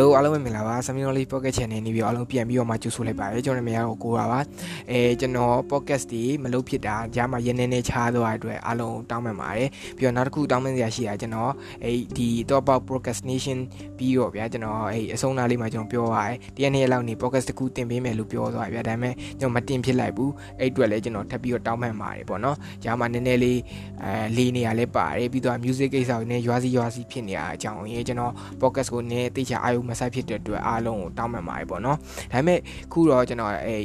Hello အားလုံးပဲမင်္ဂလာပါ Seminole Pocket Channel နေပြီးအားလုံးပြန်ပြီးတော့မှကြိုဆိုလိုက်ပါတယ်ကျွန်တော်နာမည်ကတော့ကိုရာပါအဲကျွန်တော် podcast ဒီမလုပ်ဖြစ်တာကြားမှာရင်းနေနေချားသွားတဲ့အတွက်အားလုံးတောင်းပန်ပါတယ်ပြီးတော့နောက်တစ်ခုတောင်းပန်စရာရှိတာကျွန်တော်အဲဒီ talk about procrastination ပြီးတော့ဗျာကျွန်တော်အဲအဆုံးသားလေးမှာကျွန်တော်ပြောပါတယ်တရက်နေ့လောက်နေ podcast တစ်ခုတင်ပေးမယ်လို့ပြောသွားဗျာဒါပေမဲ့ကျွန်တော်မတင်ဖြစ်လိုက်ဘူးအဲ့အတွက်လည်းကျွန်တော်ထပ်ပြီးတော့တောင်းပန်ပါတယ်ပေါ့နော်ကြားမှာနည်းနည်းလေးအဲလေးနေရလဲပါတယ်ပြီးတော့ music ကိစ္စကိုလည်းရွာစီရွာစီဖြစ်နေရအကြောင်းရေးကျွန်တော် podcast ကိုနည်းတိကျအာရုံမစိုက်ဖြစ်တဲ့အတွက်အားလုံးကိုတောင်းပန်ပါတယ်ပေါ့နော်ဒါပေမဲ့ခုတော့ကျွန်တော်အဲ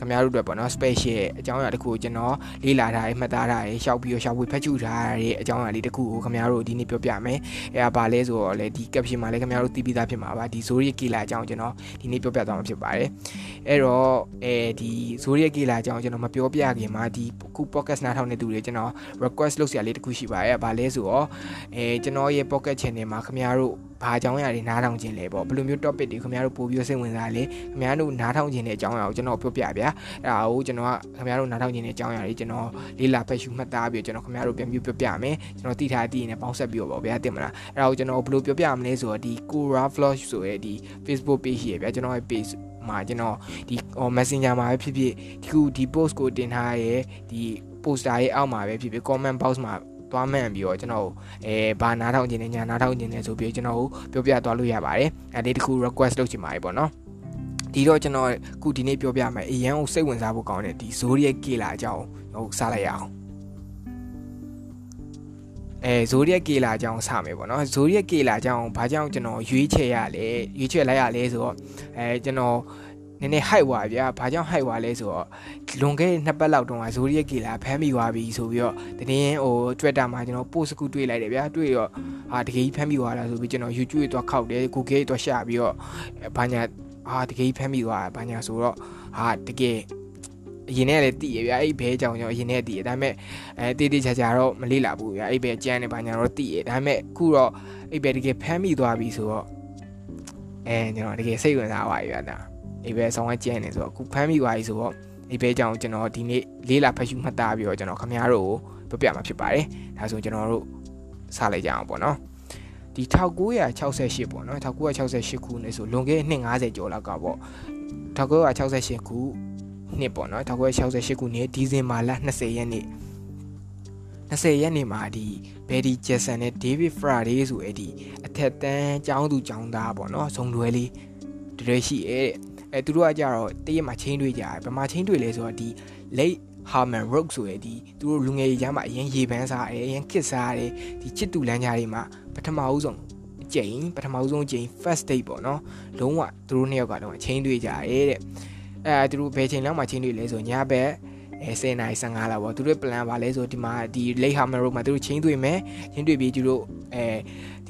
ခင်ဗျားတို့အတွက်ပေါ့နော် special အကြောင်းအရာတစ်ခုကိုကျွန်တော်လေ့လာထားရမှတ်သားထားရရှောက်ပြီးတော့ရှောက်ပြီးဖတ်ကြည့်ထားရတဲ့အကြောင်းအရာလေးတစ်ခုကိုခင်ဗျားတို့ဒီနေ့ပြောပြမယ်အဲဒါဘာလဲဆိုတော့လေဒီ caption မှာလည်းခင်ဗျားတို့သိပြီးသားဖြစ်မှာပါဒီဇိုရီကီလာအကြောင်းကျွန်တော်ဒီနေ့ပြောပြသွားမှာဖြစ်ပါတယ်အဲ့တော့အဲဒီဇိုရီကီလာအကြောင်းကျွန်တော်မပြောပြခင်မှာဒီခု podcast နားထောင်နေသူတွေကျွန်တော် request လုပ်စရာလေးတစ်ခုရှိပါတယ်ဘာလဲဆိုတော့အဲကျွန်တော်ရဲ့ pocket channel မှာခင်ဗျားတို့ ဘာအကြောင်းအရာတွေနားထောင်ခြင်းလဲပေါ့ဘယ်လိုမျိုး topic တွေခင်ဗျားတို့ပို့ပြီးစိတ်ဝင်စားလဲခင်ဗျားတို့နားထောင်ခြင်းတဲ့အကြောင်းအရာကိုကျွန်တော်ပြောပြဗျာအဲ့ဒါကိုကျွန်တော်ကခင်ဗျားတို့နားထောင်ခြင်းတဲ့အကြောင်းအရာတွေကျွန်တော်လေးလာဖတ်ရှုမှတ်သားပြီးကျွန်တော်ခင်ဗျားတို့ပြန်ပြီးပြောပြမယ်ကျွန်တော်တိထားတည်နေပေါင်းဆက်ပြီးတော့ပေါ့ဗျာတင်မလားအဲ့ဒါကိုကျွန်တော်ဘယ်လိုပြောပြမလဲဆိုတော့ဒီ Cora Vlog ဆိုရဲဒီ Facebook page ရေဗျာကျွန်တော်ရဲ့ page မှာကျွန်တော်ဒီ Messenger မှာပဲဖြစ်ဖြစ်ဒီခုဒီ post ကိုတင်ထားရဲဒီ poster ရဲ့အောက်မှာပဲဖြစ်ဖြစ် comment box မှာ သွားမှန်ပြီးတော့ကျွန်တော်အဲဘာနားထောင်ခြင်းနဲ့ညာနားထောင်ခြင်းနဲ့ဆိုပြီးကျွန်တော်ပြောပြသွားလို့ရပါတယ်အဲဒီတခု request လုပ်ချင်ပါတယ်ပေါ့နော်ဒီတော့ကျွန်တော်ခုဒီနေ့ပြောပြမယ်အရန်ကိုစိတ်ဝင်စားဖို့ကောင်းတဲ့ဒီ Zodiac ကေလာအကြောင်းဟိုစားလိုက်ရအောင်အဲ Zodiac ကေလာအကြောင်းစမယ်ပေါ့နော် Zodiac ကေလာအကြောင်းဘာကြောင့်ကျွန်တော်ရွေးချယ်ရလဲရွေးချယ်လိုက်ရလဲဆိုတော့အဲကျွန်တော် နည်းနည်း high ွာဗျာဘာကြောင့် high ွာလဲဆိုတော့လွန်ခဲ့တဲ့နှစ်ပတ်လောက်တုန်းကဇိုရီယက်ကေလာဖမ်းမိသွားပြီဆိုပြီးတော့တကယ်ဟို Twitter မှာကျွန်တော် post ကူတွေ့လိုက်တယ်ဗျာတွေ့တော့ဟာတကယ်ဖမ်းမိသွားတာဆိုပြီးကျွန်တော် YouTube သွားခောက်တယ် Google သွားရှာပြီးတော့ဘာညာဟာတကယ်ဖမ်းမိသွားတာဘာညာဆိုတော့ဟာတကယ်အရင်နဲ့လည်းတည်ရဗျာအဲ့ဘဲကြောင်ကျွန်တော်အရင်နဲ့တည်ရဒါပေမဲ့အဲတေးတေးချာချာတော့မလေးလာဘူးဗျာအဲ့ဘဲကြမ်းနေဘာညာတော့တည်ရဒါပေမဲ့ခုတော့အဲ့ဘဲတကယ်ဖမ်းမိသွားပြီဆိုတော့အဲကျွန်တော်တကယ်စိတ်ဝင်စားပါပြီဗျာဒါ အိဘဲဆောင်းဝဲကျန်းနေဆိုတော့အခုဖမ်းမိသွားပြီဆိုတော့အိဘဲကြောင့်ကျွန်တော်ဒီနေ့လေးလာဖတ်ရှုမှတ်သားပြီးတော့ကျွန်တော်ခမားတို့ကိုပြပြမှာဖြစ်ပါတယ်ဒါဆိုကျွန်တော်တို့စလိုက်ကြအောင်ပေါ့နော်ဒီ1968ပေါ့နော်1968ခုနှစ်ဆိုလွန်ခဲ့တဲ့နှစ်90ကျော်လောက်ကပေါ့1968ခုနှစ်ပေါ့နော်1968ခုနှစ်ဒီဇင်ဘာလ20ရက်နေ့20ရက်နေ့မှာဒီဘယ်ဒီဂျက်ဆန်နဲ့ဒေးဗစ်ဖရာဒေးဆိုအဲ့ဒီအထက်တန်းចောင်းသူចောင်းသားပေါ့နော်ဇုံတွဲလေးတရွဲရှိရဲ့ အဲသူတို့ကကြတော့တရက်မှာချင်းတွေ့ကြတယ်ဘယ်မှာချင်းတွေ့လဲဆိုတော့ဒီ late Harman Rock ဆိုရယ်ဒီသူတို့လူငယ်ကြီးကြားမှာအရင်ရေပန်းစားတယ်အရင်ခစ်စားတယ်ဒီချစ်တူလမ်းကြားတွေမှာပထမဦးဆုံးအကျိန်ပထမဦးဆုံးအကျိန် first date ပေါ့နော်လုံးဝသူတို့နှစ်ယောက်ကတော့ချင်းတွေ့ကြတယ်တဲ့အဲသူတို့ဘယ်ချိန်လောက်မှချင်းတွေ့လဲဆိုညဘက်အဲ10နိုင်15လောက်ပေါ့သူတို့ plan ပါလဲဆိုဒီမှာဒီ late Harman Road မှာသူတို့ချင်းတွေ့မယ်ချင်းတွေ့ပြီးသူတို့အဲ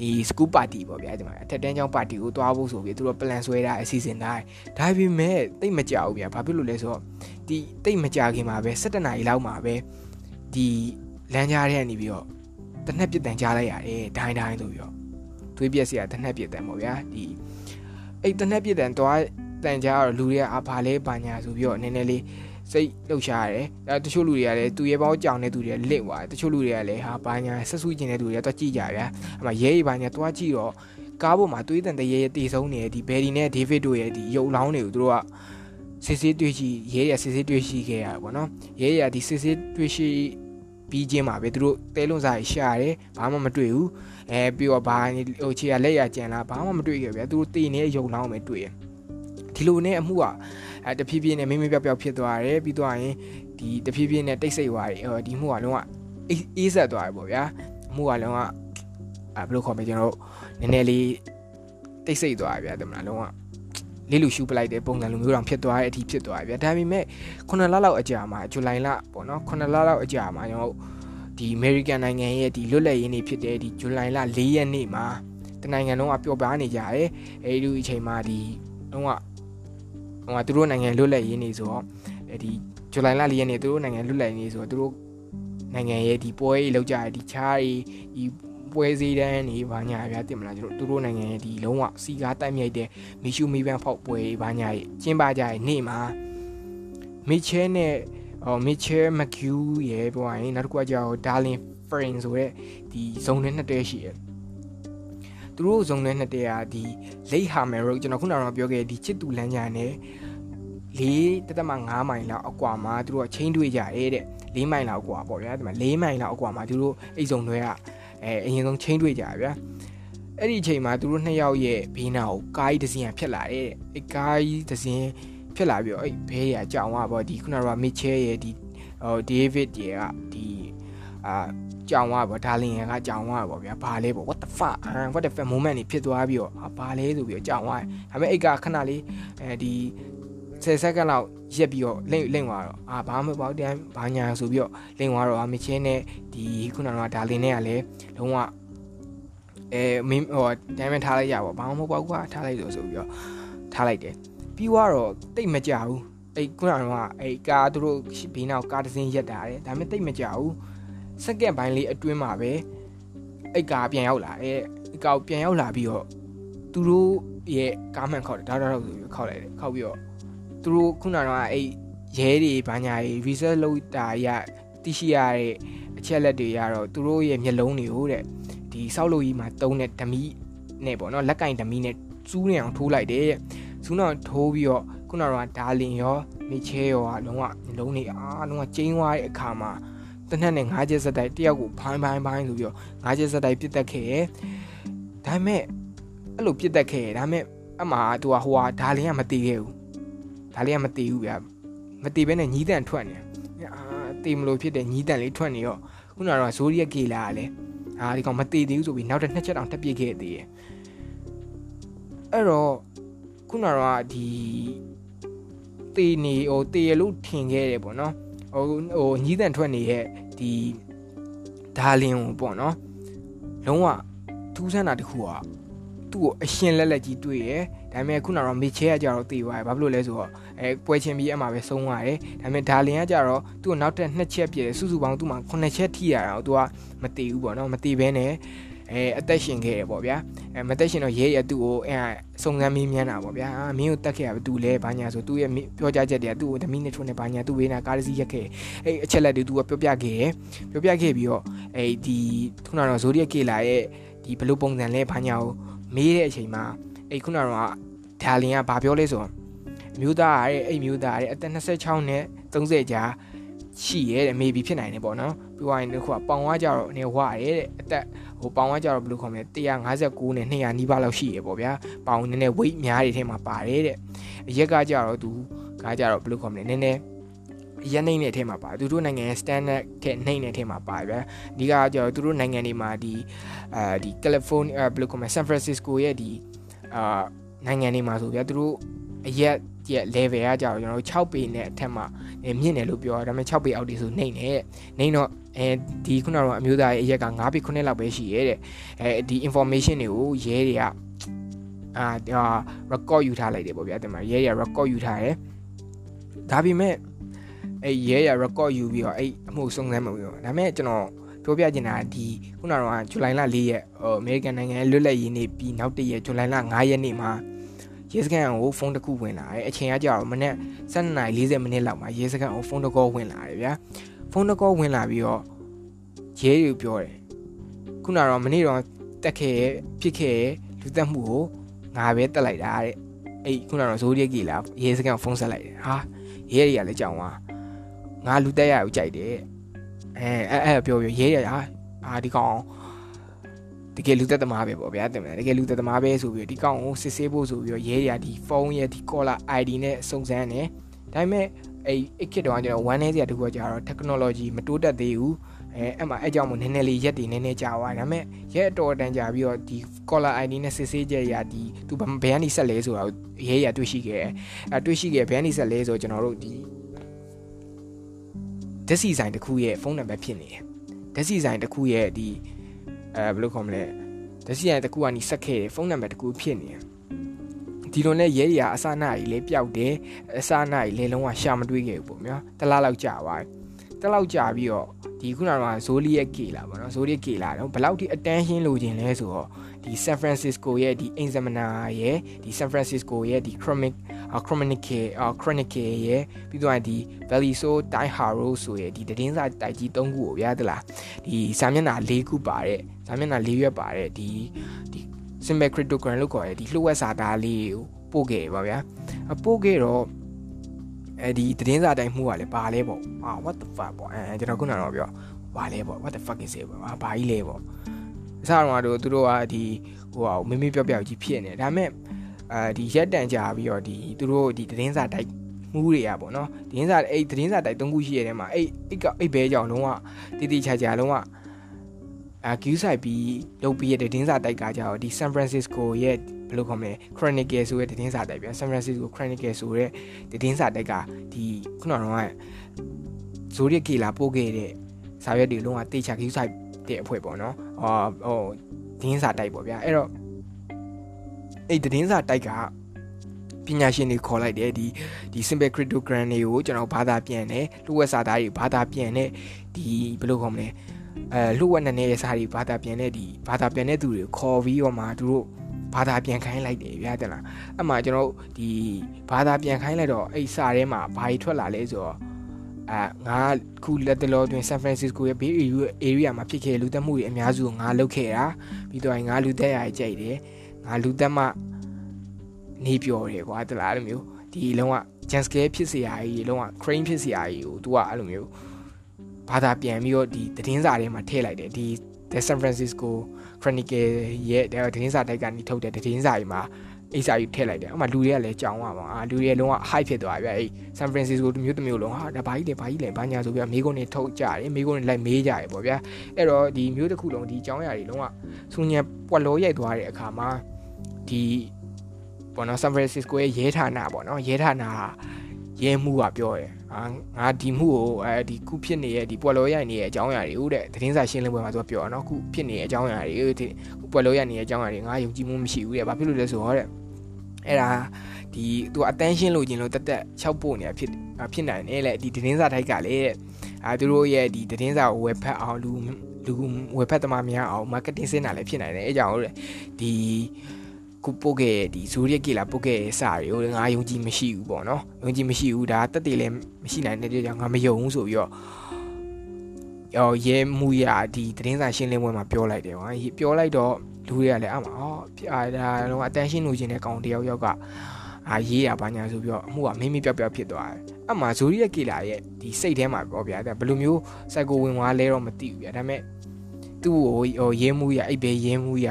ဒီ school party ပေါ့ဗျာဒီမှာအထက်တန်းကျောင်း party ကိုတွားဖို့ဆိုပြီးသူတို့ plan ဆွဲတာအစီအစဉ်တိုင်းဒါပေမဲ့တိတ်မကြောက်ဘူးဗျာဘာဖြစ်လို့လဲဆိုတော့ဒီတိတ်မကြခင်မှာပဲ17နာရီလောက်မှာပဲဒီလမ်းကြားထဲကနေပြီးတော့တနက်ပြစ်တန်ကြားလိုက်ရတယ်ဒိုင်းဒိုင်းဆိုပြီးတော့သွေးပြက်စီကတနက်ပြစ်တန်ပေါ့ဗျာဒီအဲ့တနက်ပြစ်တန်တွားတန်ကြားတော့လူတွေကအာဘာလဲပါညာဆိုပြီးတော့နည်းနည်းလေး စိတ်လှုပ်ရှားရတယ်အဲတချို့လူတွေကလည်းသူရဲပေါင်းကြောင်တဲ့သူတွေလစ်သွားတယ်တချို့လူတွေကလည်းဟာဘာညာဆက်ဆူကျင်တဲ့သူတွေကတော့ကြည့်ကြဗျာအမှရဲကြီးဘာညာတွားကြည့်တော့ကားပေါ်မှာတွေးတန်တရေရေတေဆုံးနေတဲ့ဒီဘယ်ဒီနဲ့ဒေးဗစ်တို့ရဲ့ဒီရုပ်လောင်းတွေကိုသူတို့ကစစ်စစ်တွေ့ရှိရဲရစစ်စစ်တွေ့ရှိခဲ့ရပါဘောနော်ရဲရဒီစစ်စစ်တွေ့ရှိပြီးချင်းမှာပဲသူတို့တဲလုံးစားရှာတယ်ဘာမှမတွေ့ဘူးအဲပြီးတော့ဘာဟိုခြေရလက်ရကြံလာဘာမှမတွေ့ခဲ့ဗျာသူတို့တေနေတဲ့ရုပ်လောင်းပဲတွေ့ရ ဒီလိုနဲ့အမှုကအဲတဖြည်းဖြည်းနဲ့မိမပြောက်ပြောက်ဖြစ်သွားတယ်ပြီးတော့ရင်ဒီတဖြည်းဖြည်းနဲ့တိတ်ဆိတ်သွားတယ်ဟိုဒီမှုကလုံးဝအေးဆက်သွားတယ်ပေါ့ဗျာအမှုကလုံးဝအဲဘယ်လိုခေါ်မလဲကျွန်တော်နည်းနည်းလေးတိတ်ဆိတ်သွားတယ်ဗျာတမလားလုံးဝလေးလူရှူပလိုက်တဲ့ပုံစံလိုမျိုးတောင်ဖြစ်သွားတဲ့အထိဖြစ်သွားပြီဗျာဒါပေမဲ့9လလောက်အကြာမှာဇူလိုင်လပေါ့နော်9လလောက်အကြာမှာကျွန်တော်ဒီ American နိုင်ငံရဲ့ဒီလွတ်လပ်ရေးနေ့ဖြစ်တဲ့ဒီဇူလိုင်လ4ရက်နေ့မှာတနိုင်ငံလုံးကပျော်ပါနေကြတယ်အဲဒီအချိန်မှာဒီလုံးဝ ဟိုကသူတို့နိုင်ငံလွတ်လပ်ရေးနေ့ဆိုတော့ဒီဇူလိုင်လ4ရက်နေ့သူတို့နိုင်ငံလွတ်လပ်ရေးနေ့ဆိုတော့သူတို့နိုင်ငံရဲ့ဒီပွဲကြီးလောက်ကြတဲ့ဒီချားကြီးဒီပွဲစည်းတန်းနေဘာညာဗျာတင်မလားကျွန်တော်သူတို့နိုင်ငံရဲ့ဒီလုံးဝစီကားတိုက်မြိုက်တဲ့မီရှူမီပန်ဖောက်ပွဲဘာညာကြီးကျင်းပကြရဲ့နေ့မှာမီချဲနဲ့ဟိုမီချဲမကျူးရဲ့ပြောရင်နောက်တစ်ခုကကြောဒါလင်ဖရင်ဆိုတဲ့ဒီဇုံနဲ့နှစ်တဲရှိရဲ့ သူသူတို့ဇုံနဲ့နှစ်တရားဒီလိတ်ဟာမယ်ရိုကျွန်တော်ခုနကပြောခဲ့ဒီချစ်တူလမ်းညာနဲ့လေးတသက်မှ9မိုင်လောက်အကွာမှာသူတို့ကချင်းတွေ့ကြရဲတဲ့၄မိုင်လောက်အကွာပေါ့ဗျာဒီမှာ၄မိုင်လောက်အကွာမှာသူတို့အိတ်စုံတွေကအဲအရင်ဆုံးချင်းတွေ့ကြဗျာအဲ့ဒီအချိန်မှာသူတို့နှစ်ယောက်ရဲ့ဘေးနာကိုကားကြီးတစ်စီးဖြစ်လာတဲ့အဲ့ကားကြီးတစ်စီးဖြစ်လာပြီးတော့အဲ့ဘဲရအကြောင်ကပေါ့ဒီခုနကမစ်ချဲရဲ့ဒီဟိုဒေးဗစ်ရဲ့ကဒီအာ ကြောင်ကပေါ့ဒါလင်ရကကြောင်ကပေါ့ဗျာဘာလဲပေါ့ what the fuck what the fuck moment နေဖြစ်သွားပြီးတော့ဘာလဲဆိုပြီးတော့ကြောင်ကဒါပေမဲ့အိတ်ကခဏလေးအဲဒီ10စက္ကန့်လောက်ရက်ပြီးတော့လိမ့်လိမ့်သွားတော့အာဘာမှမပေါ့တန်းဘာညာဆိုပြီးတော့လိမ့်သွားတော့မချင်းနဲ့ဒီခုနကဒါလင်နဲ့ကလည်းလုံးဝအဲမင်းဟိုတမ်းမထားလိုက်ရပါဘာမှမပေါ့ကွာထားလိုက်လို့ဆိုပြီးတော့ထားလိုက်တယ်ပြီးတော့တိတ်မကြဘူးအဲ့ခုနကအဲ့ကားသူတို့ဘေးနောက်ကားတစ်စင်းရက်တာတယ်ဒါပေမဲ့တိတ်မကြဘူး စက္ကန့်ပိုင်းလေးအတွင်းမှာပဲအဲ့ကားပြန်ရောက်လာတဲ့အဲ့ကားပြန်ရောက်လာပြီးတော့သူတို့ရဲ့ကားမှန်ခောက်တယ်ဒါတော့ဆိုပြီးခောက်လိုက်တယ်ခောက်ပြီးတော့သူတို့ခုနကအဲ့ရဲတွေဘာညာတွေ research လုပ်တာရသိရှိရတဲ့အချက်လက်တွေရတော့သူတို့ရဲ့မျက်လုံးတွေကိုတဲ့ဒီစောက်လို့ကြီးမှာတုံးတဲ့ဓမီနဲ့ပေါ့နော်လက်ကင်ဓမီနဲ့စူးနေအောင်ထိုးလိုက်တယ်တဲ့စူးနေအောင်ထိုးပြီးတော့ခုနကဒါလင်ရောမိချဲရောကလုံးဝလုံးနေအားလုံးဝကျင်းသွားတဲ့အခါမှာ တနက်နဲ့ငါးချက်စက်တိုက်တယောက်ကိုဘိုင်းဘိုင်းဘိုင်းဆိုပြီးတော့ငါးချက်စက်တိုက်ပြစ်တက်ခဲ့ရဲ့ဒါပေမဲ့အဲ့လိုပြစ်တက်ခဲ့ရဲ့ဒါပေမဲ့အမှသူကဟိုဟာဒါလင်ကမတည်ခဲ့ဘူးဒါလင်ကမတည်ဘူးဗျာမတည်ဘဲနဲ့ညီးတန်ထွက်နေအာတည်မလို့ဖြစ်တဲ့ညီးတန်လေးထွက်နေတော့ခုနကတော့ဇိုးရီယက်ကေလာကလည်းအာဒီကောင်မတည်သေးဘူးဆိုပြီးနောက်တစ်နှစ်ချက်တောင်တက်ပြစ်ခဲ့သေးရဲ့အဲ့တော့ခုနကတော့ဒီတေနေဟိုတေရလို့ထင်ခဲ့တယ်ပေါ့နော်ဟိုဟိုညီးတန်ထွက်နေတဲ့ ဒီဒါလင်ကိုပေါ့နော်လုံးဝထူးဆန်းတာတခုอ่ะသူ့ကိုအရှင်လက်လက်ကြီးတွေ့ရယ်ဒါပေမဲ့ခုနကတော့မေချဲကကြတော့တည်သွားတယ်ဘာဖြစ်လို့လဲဆိုတော့အဲပွဲချင်းပြီးအမှပဲဆုံးသွားတယ်ဒါပေမဲ့ဒါလင်ကကြတော့သူ့ကိုနောက်ထပ်နှစ်ချက်ပြည့်တယ်စုစုပေါင်းသူ့မှာ9ချက်ထိရတာတော့သူကမတည်ဘူးပေါ့နော်မတည်ဘဲနဲ့ အဲအသက်ရှင်ခဲ့ရပေါ့ဗျာအဲမသက်ရှင်တော့ရဲရသူ့ကိုအဲစုံစမ်းမေးမြန်းတာပေါ့ဗျာမင်းကိုတက်ခဲ့ရဘာတူလဲဘာညာဆိုသူ့ရဲ့ပြောကြားချက်တွေကသူ့ကိုဓမီနဲ့ထုံးနေဘာညာသူ့ဝေးနာကားစီရက်ခဲ့အဲအချက်လက်တွေသူကပြောပြခဲ့ရပြောပြခဲ့ပြီးတော့အဲဒီခုနကတော့ဇိုဒီယက်ကေလာရဲ့ဒီဘလို့ပုံစံလဲဘာညာကိုမေးတဲ့အချိန်မှာအဲခုနကတော့ဒါလင်ကဘာပြောလဲဆိုတော့မျိုးသားရဲ့အဲ့မျိုးသားရဲ့အသက်26နဲ့30ကြာ ရှိရဲတဲ့ maybe ဖြစ်နိုင်တယ်ပေါ့နော်ပြီးသွားရင်ဒီခုကပေါင်ဝါကြတော့အနေဝရဲတဲ့အသက်ဟိုပေါင်ဝါကြတော့ဘယ်လိုခေါ်မလဲ159နဲ့200နီးပါးလောက်ရှိရပေါ့ဗျာပေါင်နည်းနည်း weight များတွေထဲမှာပါတယ်တဲ့အရက်ကကြတော့သူကကြတော့ဘယ်လိုခေါ်မလဲနည်းနည်းရနှိမ့်တဲ့အထဲမှာပါသူတို့နိုင်ငံရဲ့ standard တဲ့နှိမ့်တဲ့အထဲမှာပါဗျာဒီကကြတော့သူတို့နိုင်ငံတွေမှာဒီအဲဒီ California ဘယ်လိုခေါ်မလဲ San Francisco ရဲ့ဒီအာနိုင်ငံတွေမှာဆိုဗျာသူတို့အရက် ရဲ့ level ကကြတော့ကျွန်တော်တို့6ပေနဲ့အထက်မှာမြင့်တယ်လို့ပြောတာဒါပေမဲ့6ပေအောက်ဒီဆိုနှိမ့်နေနှိမ့်တော့အဲဒီခုနကတော့အမျိုးသားရဲ့အရက်က9ပေ9လောက်ပဲရှိရဲတဲ့အဲဒီ information တွေကိုရဲတွေကအာဒါ record ယူထားလိုက်တယ်ပေါ့ဗျာတင်မရဲရ record ယူထားတယ်ဒါပေမဲ့အဲရဲရ record ယူပြီးတော့အဲအမှုစုံစမ်းမလို့ဒါပေမဲ့ကျွန်တော်ပြောပြချင်တာဒီခုနကတော့ဇူလိုင်လ4ရက်ဟိုအမေရိကန်နိုင်ငံလွတ်လပ်ရေးနေ့ပြီးနောက်တည့်ရက်ဇူလိုင်လ5ရက်နေ့မှာ ရဲစခန်းကိုဖုန်းတစ်ခုဝင်လာတယ်အချိန်ကကြာတော့မနေ့7:40မိနစ်လောက်မှာရဲစခန်းကိုဖုန်းတစ်ကောဝင်လာတယ်ဗျာဖုန်းတစ်ကောဝင်လာပြီးတော့ရဲတွေပြောတယ်ခုနကတော့မနေ့တော့တက်ခဲ့ဖြစ်ခဲ့လူတက်မှုကိုငါပဲတက်လိုက်တာတဲ့အဲ့ခုနကတော့ဇိုးရက်ကြီးလာရဲစခန်းကိုဖုန်းဆက်လိုက်တယ်ဟာရဲတွေကလည်းကြောင်သွားငါလူတက်ရကိုကြိုက်တယ်အဲအဲ့အဲ့ပြောပြောရဲရဟာအာဒီကောင် တကယ်လူသက်သမားပဲပေါ့ဗျာတင်မလားတကယ်လူသက်သမားပဲဆိုပြီးဒီကောင်ကိုစစ်ဆေးဖို့ဆိုပြီးတော့ရဲရဒီဖုန်းရဲ့ဒီ caller ID နဲ့စုံစမ်းတယ်ဒါပေမဲ့အဲ့အဲ့ခစ်တော့ကျွန်တော် one နဲ့စရာတခုကကြာတော့ technology မတိုးတက်သေးဘူးအဲအဲ့မှာအဲ့ကြောင့်မို့နည်းနည်းလေးရက်တည်နည်းနည်းကြာသွားဒါပေမဲ့ရက်အတော်တန်ကြာပြီးတော့ဒီ caller ID နဲ့စစ်ဆေးချက်ရဒီသူဘယ်ကနေဆက်လဲဆိုတာကိုရဲရတွေ့ရှိခဲ့အဲတွေ့ရှိခဲ့ဘယ်ကနေဆက်လဲဆိုတော့ကျွန်တော်တို့ဒီဓာတ်စီဆိုင်တစ်ခုရဲ့ဖုန်းနံပါတ်ဖြစ်နေတယ်ဓာတ်စီဆိုင်တစ်ခုရဲ့ဒီ အဲဘယ်လိုခေါ်မလဲဓာတ်စီဆိုင်တစ်ခုကနေဆက်ခဲ့တယ်ဖုန်းနံပါတ်တစ်ခုဖြစ်နေတယ်ဒီလိုနဲ့ရဲရီကအစနာကြီးလေးပျောက်တယ်အစနာကြီးလေးလုံးဝရှာမတွေးခဲ့ဘူးပေါ့နော်တလားလောက်ကြာသွားတလောက်ကြာပြီးတော့ဒီခုနကဇိုလီရဲ့ကေလာပေါ့နော်ဇိုလီရဲ့ကေလာတော့ဘယ်လောက်ထိ attention လိုချင်လဲဆိုတော့ဒီ San Francisco ရဲ့ဒီ Examiner ရဲ့ဒီ San Francisco ရဲ့ဒီ Chronic Chronicle Chronicle ရဲ့ပြီးတော့ဒီ Valley So Tai Haro ဆိုရဲ့ဒီသတင်းစာတိုက်ကြီး၃ခုကိုဗျာတလားဒီစာမျက်နှာ၄ခုပါတဲ့စာမျက်နှာ၄ရွက်ပါတဲ့ဒီဒီ simple cryptogram လို့ခေါ်တယ်ဒီလှုပ်ဝက်စာသားလေးကိုပို့ခဲ့ပါဗျာအပို့ခဲ့တော့အဲဒီသတင်းစာတိုင်းမှုကလည်းပါလဲပေါ့အာ what the fuck ပေါ့အဲကျွန်တော်ခုနကတော့ပြောပါလဲပေါ့ what the fuck is it ပေါ့ဘာကြီးလဲပေါ့အစတော့တို့သူတို့ကဒီဟိုဟာမမေ့ပြော့ပြော့ကြီးဖြစ်နေဒါပေမဲ့ အဲဒီရက်တန်ကြာပြီးတော့ဒီသူတို့ဒီသတင်းစာတိုက်မှုတွေကပေါ့နော်သတင်းစာအဲ့သတင်းစာတိုက်၃ခုရှိရတဲ့မှာအဲ့အဲ့ကအဲ့ဘဲကြောင်လုံးဝတည်တည်ချာချာလုံးဝအာကျူးဆိုင်ပြီးလုပ်ပြီးရတဲ့တင်းစာတိုက်ကကြတော့ဒီ San Francisco ရဲ့ဘယ်လိုခေါ်မလဲ Chronicle ဆိုတဲ့တင်းစာတိုက်ပြန် San Francisco Chronicle ဆိုတဲ့တင်းစာတိုက်ကဒီခုနကတော့ဇိုရီကီလာပို့ခဲ့တဲ့စာရွက်တွေလုံးဝတေချာကျူးဆိုင်တဲ့အဖွဲ့ပေါ့နော်ဟောဟိုတင်းစာတိုက်ပေါ့ဗျာအဲ့တော့ အဲ့တင်းစာတိုက်ကပညာရှင်တွေခေါ်လိုက်တယ်ဒီဒီ simple cryptogram တွေကိုကျွန်တော်ဘာသာပြန်တယ်လူဝက်စာသားတွေဘာသာပြန်တဲ့ဒီဘယ်လိုခေါ်မလဲအဲလှုပ်ဝက်နဲ့ရဲ့စာတွေဘာသာပြန်တဲ့ဒီဘာသာပြန်တဲ့သူတွေခေါ်ပြီးတော့မှသူတို့ဘာသာပြန်ခိုင်းလိုက်တယ်ဗျာတဲ့လားအဲ့မှာကျွန်တော်ဒီဘာသာပြန်ခိုင်းလိုက်တော့အဲ့စာထဲမှာဘာကြီးထွက်လာလဲဆိုတော့အာငါခုလက်တလောတွင် San Francisco ရဲ့ Bay Area မှာဖြစ်ခဲ့လူသက်မှုတွေအများစုကိုငါလုပ်ခဲ့တာပြီးတော့ငါလူသက်ရကြိုက်တယ် ငါလူသက်မှနေပျော်တယ်ကွာတလားအဲ့လိုမျိုးဒီလုံးဝ jump scare ဖြစ်စရာကြီးလုံးဝ crane ဖြစ်စရာကြီးကို तू ကအဲ့လိုမျိုးဘာသာပြန်ပြီးတော့ဒီသတင်းစာထဲမှာထည့်လိုက်တယ်ဒီ The San Francisco Chronicle ရဲ့သတင်းစာတိုက်ကနေထုတ်တဲ့သတင်းစာကြီးမှာအိစာကြီးထည့်လိုက်တယ်အမှလူတွေကလည်းကြောင်ရပါအာလူတွေလုံးဝ high ဖြစ်သွားပြီအဲ့ San Francisco တမျိုးတမျိုးလုံးဟာဒါဘာကြီးလဲဘာကြီးလဲဘာညာဆိုပြမိကုန်းတွေထုတ်ကြတယ်မိကုန်းတွေလိုက်မေးကြတယ်ပေါ့ဗျာအဲ့တော့ဒီမျိုးတစ်ခုလုံးဒီကြောင်ရတွေလုံးဝစူညံပွက်လို့ရိုက်သွားတဲ့အခါမှာ ဒီပေါ့နော် San Francisco ရဲ့ရဲဌာနပေါ့နော်ရဲဌာနရဲမှုကပြောတယ်အာငါဒီမှုကိုအဲဒီခုဖြစ်နေတဲ့ဒီပွက်လို့ရိုက်နေတဲ့အကြောင်းအရာတွေဟုတ်တဲ့သတင်းစာရှင်းလင်းပွဲမှာသူကပြောတော့ခုဖြစ်နေတဲ့အကြောင်းအရာတွေဒီပွက်လို့ရိုက်နေတဲ့အကြောင်းအရာတွေငါယုံကြည်မှုမရှိဘူးတဲ့ဘာဖြစ်လို့လဲဆိုတော့တဲ့အဲ့ဒါဒီသူအတန်းရှင်းလို့ခြင်းလို့တက်တက်6ပို့နေတာဖြစ်ဖြစ်နိုင်တယ်လေဒီသတင်းစာထိုက်ကလေအဲသူတို့ရဲ့ဒီသတင်းစာကိုဝယ်ဖတ်အောင်လူလူဝယ်ဖတ်သမားများအောင် marketing စင်တာလည်းဖြစ်နိုင်တယ်အဲကြောင့်ဒီ ခုပို့ခဲ့ဒီဇိုရီယက်ကီလာပို့ခဲ့တဲ့စာတွေကိုငါယုံကြည်မရှိဘူးပေါ့နော်ယုံကြည်မရှိဘူးဒါတက်တည်လည်းမရှိနိုင်တဲ့ကြောင့်ငါမယုံဘူးဆိုပြီးတော့ရောရဲမှုရဒီသတင်းစာရှင်းလင်းပွဲမှာပြောလိုက်တယ်ကွာပြောလိုက်တော့လူတွေကလည်းအမှဟောအာဒါတော့အတန်းရှင်းလို့ခြင်းတဲ့ကောင်တယောက်ယောက်ကအာရေးရပါညာဆိုပြီးတော့အမှုကမင်းမပြောက်ပြောက်ဖြစ်သွားတယ်အမှဇိုရီယက်ကီလာရဲ့ဒီစိတ်ထဲမှာပေါ့ဗျာဘယ်လိုမျိုးစိုက်ကိုဝင်သွားလဲတော့မသိဘူးဗျာဒါပေမဲ့သူ့ကိုဟိုရေးမှုရအဲ့ပဲရေးမှုရ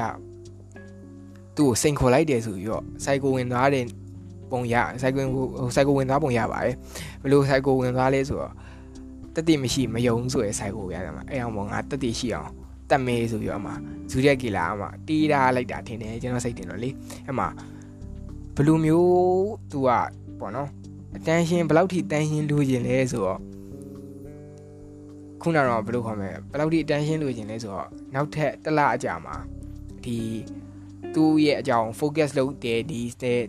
သူ့ကိုစိန်ခေါ်လိုက်တယ်ဆိုပြီးတော့စိုက်ကိုဝင်သွားတဲ့ပုံရစိုက်ကိုစိုက်ကိုဝင်သွားပုံရပါတယ်ဘယ်လိုစိုက်ကိုဝင်သွားလဲဆိုတော့တတိမရှိမယုံဆိုရယ်စိုက်ကိုရတယ်မှာအဲ့အောင်ပေါ့ငါတတိရှိအောင်တက်မေးဆိုပြီးတော့မှဇူရက်ဂီလာအမှတီးထားလိုက်တာထင်တယ်ကျွန်တော်စိတ်တင်တော့လေအဲ့မှာဘယ်လိုမျိုးသူကပေါ့နော်အတန်းရှင်းဘယ်လောက်ထိတန်းရှင်းလို့ခြင်းလဲဆိုတော့ခုနကတော့ဘယ်လိုခေါ်မလဲဘယ်လောက်ထိအတန်းရှင်းလို့ခြင်းလဲဆိုတော့နောက်ထပ်တစ်လအကြာမှာဒီ သူ့ရဲ့အကြောင်း focus လုပ်တဲ့ဒီ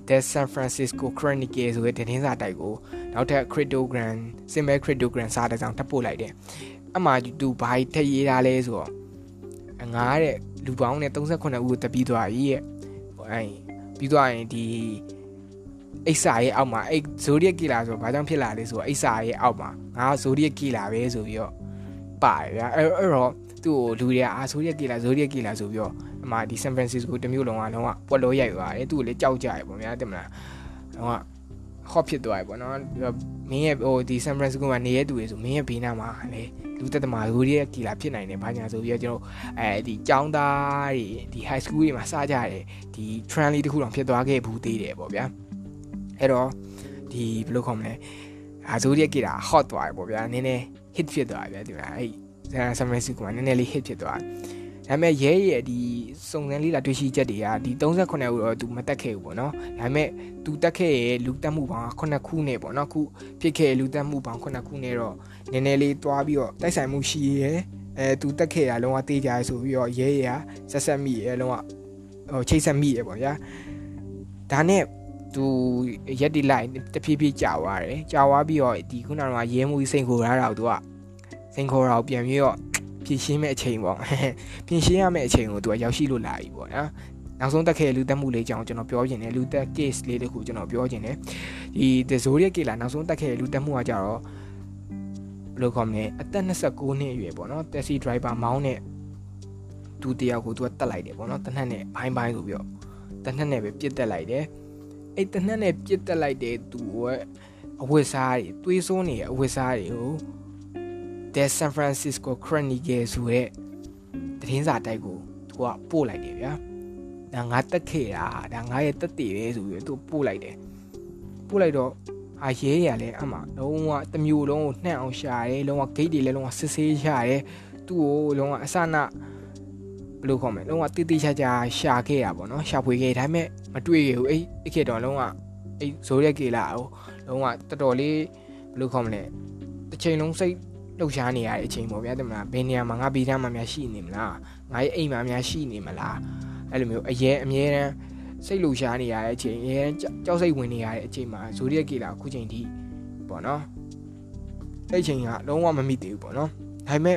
The San Francisco Chronicle ဆိုတဲ့သတင်းစာတိုက်ကိုနောက်ထပ် cryptogram symbol cryptogram စာတစ်စောင်ထပ်ပို့လိုက်တယ်အမှသူဘာထည့်ရေးထားလဲဆိုတော့ငါတဲ့လူပေါင်းနဲ့38ဦးကိုတပြီးသွားပြီရဲ့အဲပြီးသွားရင်ဒီအိစာရဲ့အောက်မှာအဲ့ zodiac killer ဆိုဘာကြောင့်ဖြစ်လာလဲဆိုတော့အိစာရဲ့အောက်မှာငါ zodiac killer ပဲဆိုပြီးတော့ပါတယ်ဗျာအဲ့အဲ့တော့သူ့ကိုလူတွေကအာ zodiac killer zodiac killer ဆိုပြီးတော့ အမှဒီ San Francisco တမျိုးလုံးကလုံးဝပွက်လို့ရိုက်သွားတယ်သူ့ကိုလည်းကြောက်ကြရပေါ့ဗျာတင်မလားလုံးဝဟော့ဖြစ်သွားပြီပေါ့နော်မင်းရဲ့ဟိုဒီ San Francisco မှာနေရတူတွေဆိုမင်းရဲ့ဘေးနားမှာလေလူသက်သမားလူတွေရဲ့ကီလာဖြစ်နိုင်တယ်ဘာညာဆိုပြီးတော့ကျွန်တော်အဲဒီចောင်းသားတွေဒီ high school တွေမှာစကြတယ်ဒီ trend လေးတစ်ခုတော့ဖြစ်သွားခဲ့ဘူးသေးတယ်ပေါ့ဗျာအဲ့တော့ဒီဘယ်လိုခေါ်မလဲအာဇိုရီကီလာ hot သွားတယ်ပေါ့ဗျာနည်းနည်း hit ဖြစ်သွားပြီဗျာဒီမှာအဲ့ San Francisco မှာနည်းနည်းလေး hit ဖြစ်သွားတယ် ဒါပေမဲ့ရဲရဲ့ဒီစုံစမ်းလေးလာတွေ့ရှိချက်တွေကဒီ38ဦးတော့သူမတက်ခဲ့ဘူးပေါ့နော်ဒါပေမဲ့သူတက်ခဲ့ရဲ့လူတက်မှုပေါင်း9ခုနဲ့ပေါ့နော်ခုဖြစ်ခဲ့လူတက်မှုပေါင်း9ခုနဲ့တော့နည်းနည်းလေးတွားပြီးတော့တိုက်ဆိုင်မှုရှိရဲအဲသူတက်ခဲ့ရလုံးဝတေးကြရဆိုပြီးတော့ရဲရဆက်ဆက်မိရဲလုံးဝဟိုချိတ်ဆက်မိရဲပေါ့ဗျာဒါနဲ့သူရက်ဒီလိုက်တဖြည်းဖြည်းကြာသွားတယ်ကြာသွားပြီးတော့ဒီခုနကရဲမှုစိန်ခိုရတာတော့သူကစိန်ခိုတာကိုပြန်ပြီးတော့ ပြင်ရှင်းမဲ့အချိန်ပေါ့ပြင်ရှင်းရမယ့်အချိန်ကိုသူကရောက်ရှိလို့လာပြီပေါ့နော်နောက်ဆုံးတက်ခဲ့လူတက်မှုလေးကြောင်းကျွန်တော်ပြောချင်တယ်လူတက် case လေးတခုကျွန်တော်ပြောချင်တယ်ဒီ The Zodiac ကေလာနောက်ဆုံးတက်ခဲ့လူတက်မှုကကြတော့ဘယ်လိုခေါ်မလဲအသက်29နှစ်အရွယ်ပေါ့နော် taxi driver မောင်းတဲ့သူတယောက်ကိုသူကတတ်လိုက်တယ်ပေါ့နော်တနက်နဲ့ဘိုင်းဘိုင်းဆိုပြီးတော့တနက်နဲ့ပဲပြစ်တက်လိုက်တယ်အဲ့တနက်နဲ့ပြစ်တက်လိုက်တဲ့သူရဲ့အဝတ်စားတွေတွေးစိုးနေတဲ့အဝတ်စားတွေကို The San Francisco Chronicle ဆိုတဲ့သတင်းစာတိုက်ကိုသူကပို့လိုက်တယ်ဗျာဒါငါတက်ခဲ့တာဒါငါရဲ့တက်တည်ပဲဆိုပြီးသူပို့လိုက်တယ်ပို့လိုက်တော့အာရဲရလဲအမှလုံးဝတမျိုးလုံးကိုနှံ့အောင်ရှာတယ်လုံးဝဂိတ်တွေလည်းလုံးဝစစ်ဆေးရှာတယ်သူ့ကိုလုံးဝအစနာဘယ်လိုခေါ်မလဲလုံးဝတိတိကျကျရှာခဲ့ရပါတော့ရှာဖွေခဲ့ဒါပေမဲ့မတွေ့ရဘူးအဲ့အခေတော့လုံးဝအဲ့ဇိုးရက်ကေလာကိုလုံးဝတော်တော်လေးဘယ်လိုခေါ်မလဲတစ်ချိန်လုံးစိတ် လှုပ်ရှားနေရတဲ့အချိန်ပေါ့ဗျာတမလားဘယ်နေရာမှာငါဗီဒါမှများရှိနေမလားငါရဲ့အိမ်မှာများရှိနေမလားအဲ့လိုမျိုးအရေးအမြဲတမ်းစိတ်လှုပ်ရှားနေရတဲ့အချိန်အရင်ကြောက်စိတ်ဝင်နေရတဲ့အချိန်မှာဇိုဒီယက်ကေလာအခုချိန်ထိပေါ့နော်အဲ့ချိန်ကလုံးဝမမိသေးဘူးပေါ့နော်ဒါပေမဲ့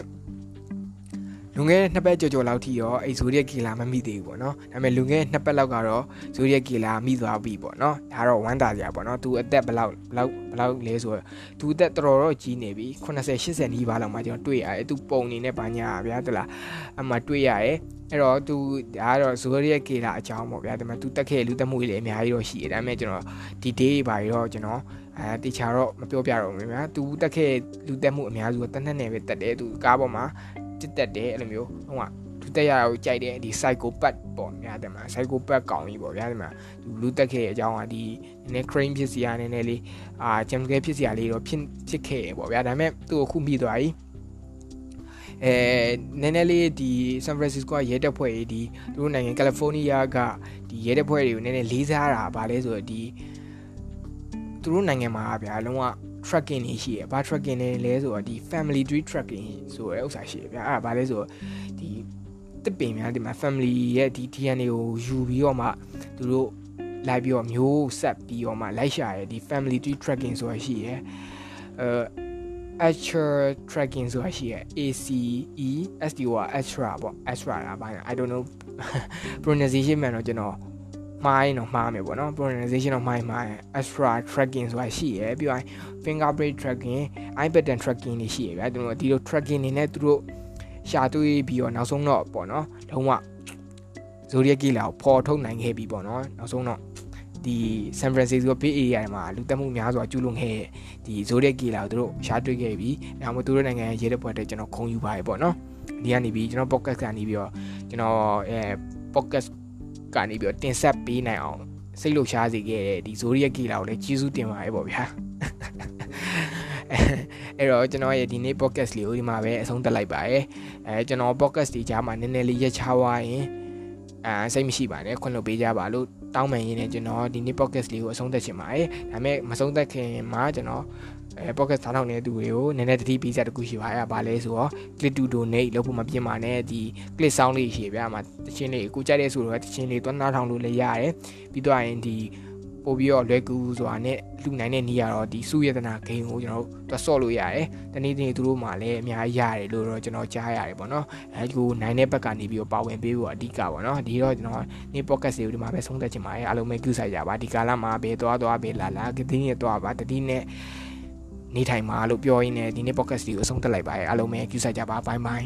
လွန်ခဲ့တဲ့နှစ်ပတ်ကြော်ကြော်လောက်ထိရောအဲ့ဇိုဒီယက်ကေလာမမိသေးဘူးပေါ့နော်ဒါပေမဲ့လွန်ခဲ့တဲ့နှစ်ပတ်လောက်ကတော့ဇိုဒီယက်ကေလာမိသွားပြီပေါ့နော်ဒါတော့ဝမ်းသာစရာပေါ့နော်သူအသက်ဘလောက်ဘလောက်ဘလောက်လဲဆိုတော့သူအသက်တော်တော်ကြီးနေပြီ80 80နီးပါးလောက်မှကျွန်တော်တွေ့ရတယ်သူပုံနေနဲ့ဘာညာဗျာတလားအမှတွေ့ရတယ်အဲ့တော့သူဒါကတော့ဇိုရီယက်ကေလာအကြောင်းပေါ့ဗျာဒါပေမဲ့သူတက်ခဲ့လူတက်မှုတွေလည်းအများကြီးတော့ရှိတယ်ဒါပေမဲ့ကျွန်တော်ဒီ day ဘာတွေတော့ကျွန်တော်အဲတေချာတော့မပြောပြတော့ဘူးဗျာသူတက်ခဲ့လူတက်မှုအများစုကတနက်နဲ့ပဲတက်တယ်သူကားပေါ်မှာ တက်တက်တယ်အဲ့လိုမျိုးဟုတ်ကသူတက်ရအောင်ကြိုက်တယ်ဒီ psychopath ပေါ့ဗျာဒီမှာ psychopath ကောင်ကြီးပေါ့ဗျာဒီမှာသူလူတက်ခဲ့တဲ့အကြောင်းကဒီနည်းနည်း crane ဖြစ်စီရနည်းနည်းလေးအာ jam ကဖြစ်စီရလေးတော့ဖြစ်ဖြစ်ခဲ့ပေါ့ဗျာဒါပေမဲ့သူ့ကိုခုမိသွားပြီအဲနည်းနည်းလေးဒီ San Francisco ကရဲတပ်ဖွဲ့ကြီးဒီသူတို့နိုင်ငံကယ်လီဖိုးနီးယားကဒီရဲတပ်ဖွဲ့တွေကိုနည်းနည်းလေးစားတာဗာလဲဆိုတော့ဒီသူတို့နိုင်ငံမှာဗျာလုံးဝ tracking တွေရှိတယ်။ဘာ tracking လဲလဲဆိုတော့ဒီ family tree tracking ဆိုတဲ့ဥစ္စာရှိတယ်ဗျာ။အဲ့ဒါဘာလဲဆိုတော့ဒီတစ်ပင်များဒီမှာ family ရဲ့ဒီ DNA ကိုယူပြီးတော့မှသူတို့လိုက်ပြီးတော့မျိုးဆက်ပြီးတော့မှလိုက်ရှာရယ်ဒီ family tree tracking ဆိုတာရှိရယ်အဲ actual tracking ဆိုတာရှိရယ် ACE STO က extra ပေါ့ extra လားဘာလဲ I don't know pronunciation မှန်တော့ကျွန်တော် မှားရင်တော့မှားမယ်ပေါ့နော် pronunciation တော့မှားရင်မှားရင် extra tracking ဆိုတာရှိရယ်ပြီးတော့ fingerprint tracking eye pattern tracking တွေရှိရယ်ဗျာသူတို့ဒီလို tracking နေနဲ့သူတို့ရှာတွေ့ပြီးတော့နောက်ဆုံးတော့ပေါ့နော်လုံးဝ zodiac ကီလာကိုပေါ်ထုတ်နိုင်ခဲ့ပြီပေါ့နော်နောက်ဆုံးတော့ဒီ San Francisco Bay Area မှာလူတက်မှုများစွာကျူးလွန်ခဲ့ဒီ Zodiac Killer ကိုသူတို့ရှာတွေ့ခဲ့ပြီ။ဒါမှမဟုတ်သူတို့နိုင်ငံရဲ့ရဲတပ်ဖွဲ့တဲ့ကျွန်တော်ခုံယူပါတယ်ပေါ့နော်။ဒီကနေပြီးကျွန်တော် podcast ကနေပြီးတော့ကျွန်တော်အဲ podcast ကနေပြီးတော့တင်ဆက်ပေးနိုင်အောင်စိတ်လှုပ်ရှားစေခဲ့တဲ့ဒီ Zodiac Killer ကိုလည်းကျေးဇူးတင်ပါတယ်ပေါ့ဗျာ။အဲ့တော့ကျွန်တော်ရဲ့ဒီနေ့ podcast လေးကိုဒီမှာပဲအဆုံးသတ်လိုက်ပါရယ်။အဲကျွန်တော် podcast ဒီကြားမှာနည်းနည်းလေးရက်ချသွားရင်အဲစိတ်မရှိပါနဲ့ခွင့်လွှတ်ပေးကြပါလို့တောင်းပန်ရင်းနဲ့ကျွန်တော်ဒီနေ့ podcast လေးကိုအဆုံးသတ်ချင်ပါတယ်ဒါပေမဲ့မဆုံးသတ်ခင်မှာကျွန်တော် အဲ podcast ထားထောင်နေတဲ့သူတွေကိုနည်းနည်းတတိပေးစရာတခုရှိပါရဲ့။ဘာလဲဆိုတော့ click to donate လုပ်ဖို့မပြင်းပါနဲ့ဒီ click sound လေးရှိပြမှာတချင်းလေးကိုကြိုက်တဲ့ဆိုတော့တချင်းလေးသွားနားထောင်လို့လည်းရတယ်ပြီးတော့ရင်ဒီပို့ပြီးတော့လွယ်ကူဆိုတာနဲ့လူနိုင်တဲ့နေရာတော့ဒီစုရတနာဂိမ်းကိုကျွန်တော်တို့တွဆော့လို့ရတယ်။တနေ့တနေ့သူတို့မှလည်းအများကြီးရတယ်လို့တော့ကျွန်တော်ကြားရတယ်ပေါ့နော်။အဲဒီကိုနိုင်တဲ့ဘက်ကနေပြီးတော့ပါဝင်ပေးဖို့အဓိကပေါ့နော်။ဒီတော့ကျွန်တော်နေ podcast တွေကိုဒီမှာပဲဆုံးသက်ချင်ပါတယ်။အားလုံးပဲကြည့်ဆိုင်ကြပါဒီကာလမှာဘယ်သွားသွားဘယ်လာလာကတိနဲ့သွားပါတတိနဲ့ နေထိုင်မှာလို့ပြောရင်းနဲ့ဒီနေ့ podcast တွေကိုအဆုံးသတ်လိုက်ပါရအားလုံးပဲကြည့်ဆိုင်ကြပါဘိုင်ဘိုင်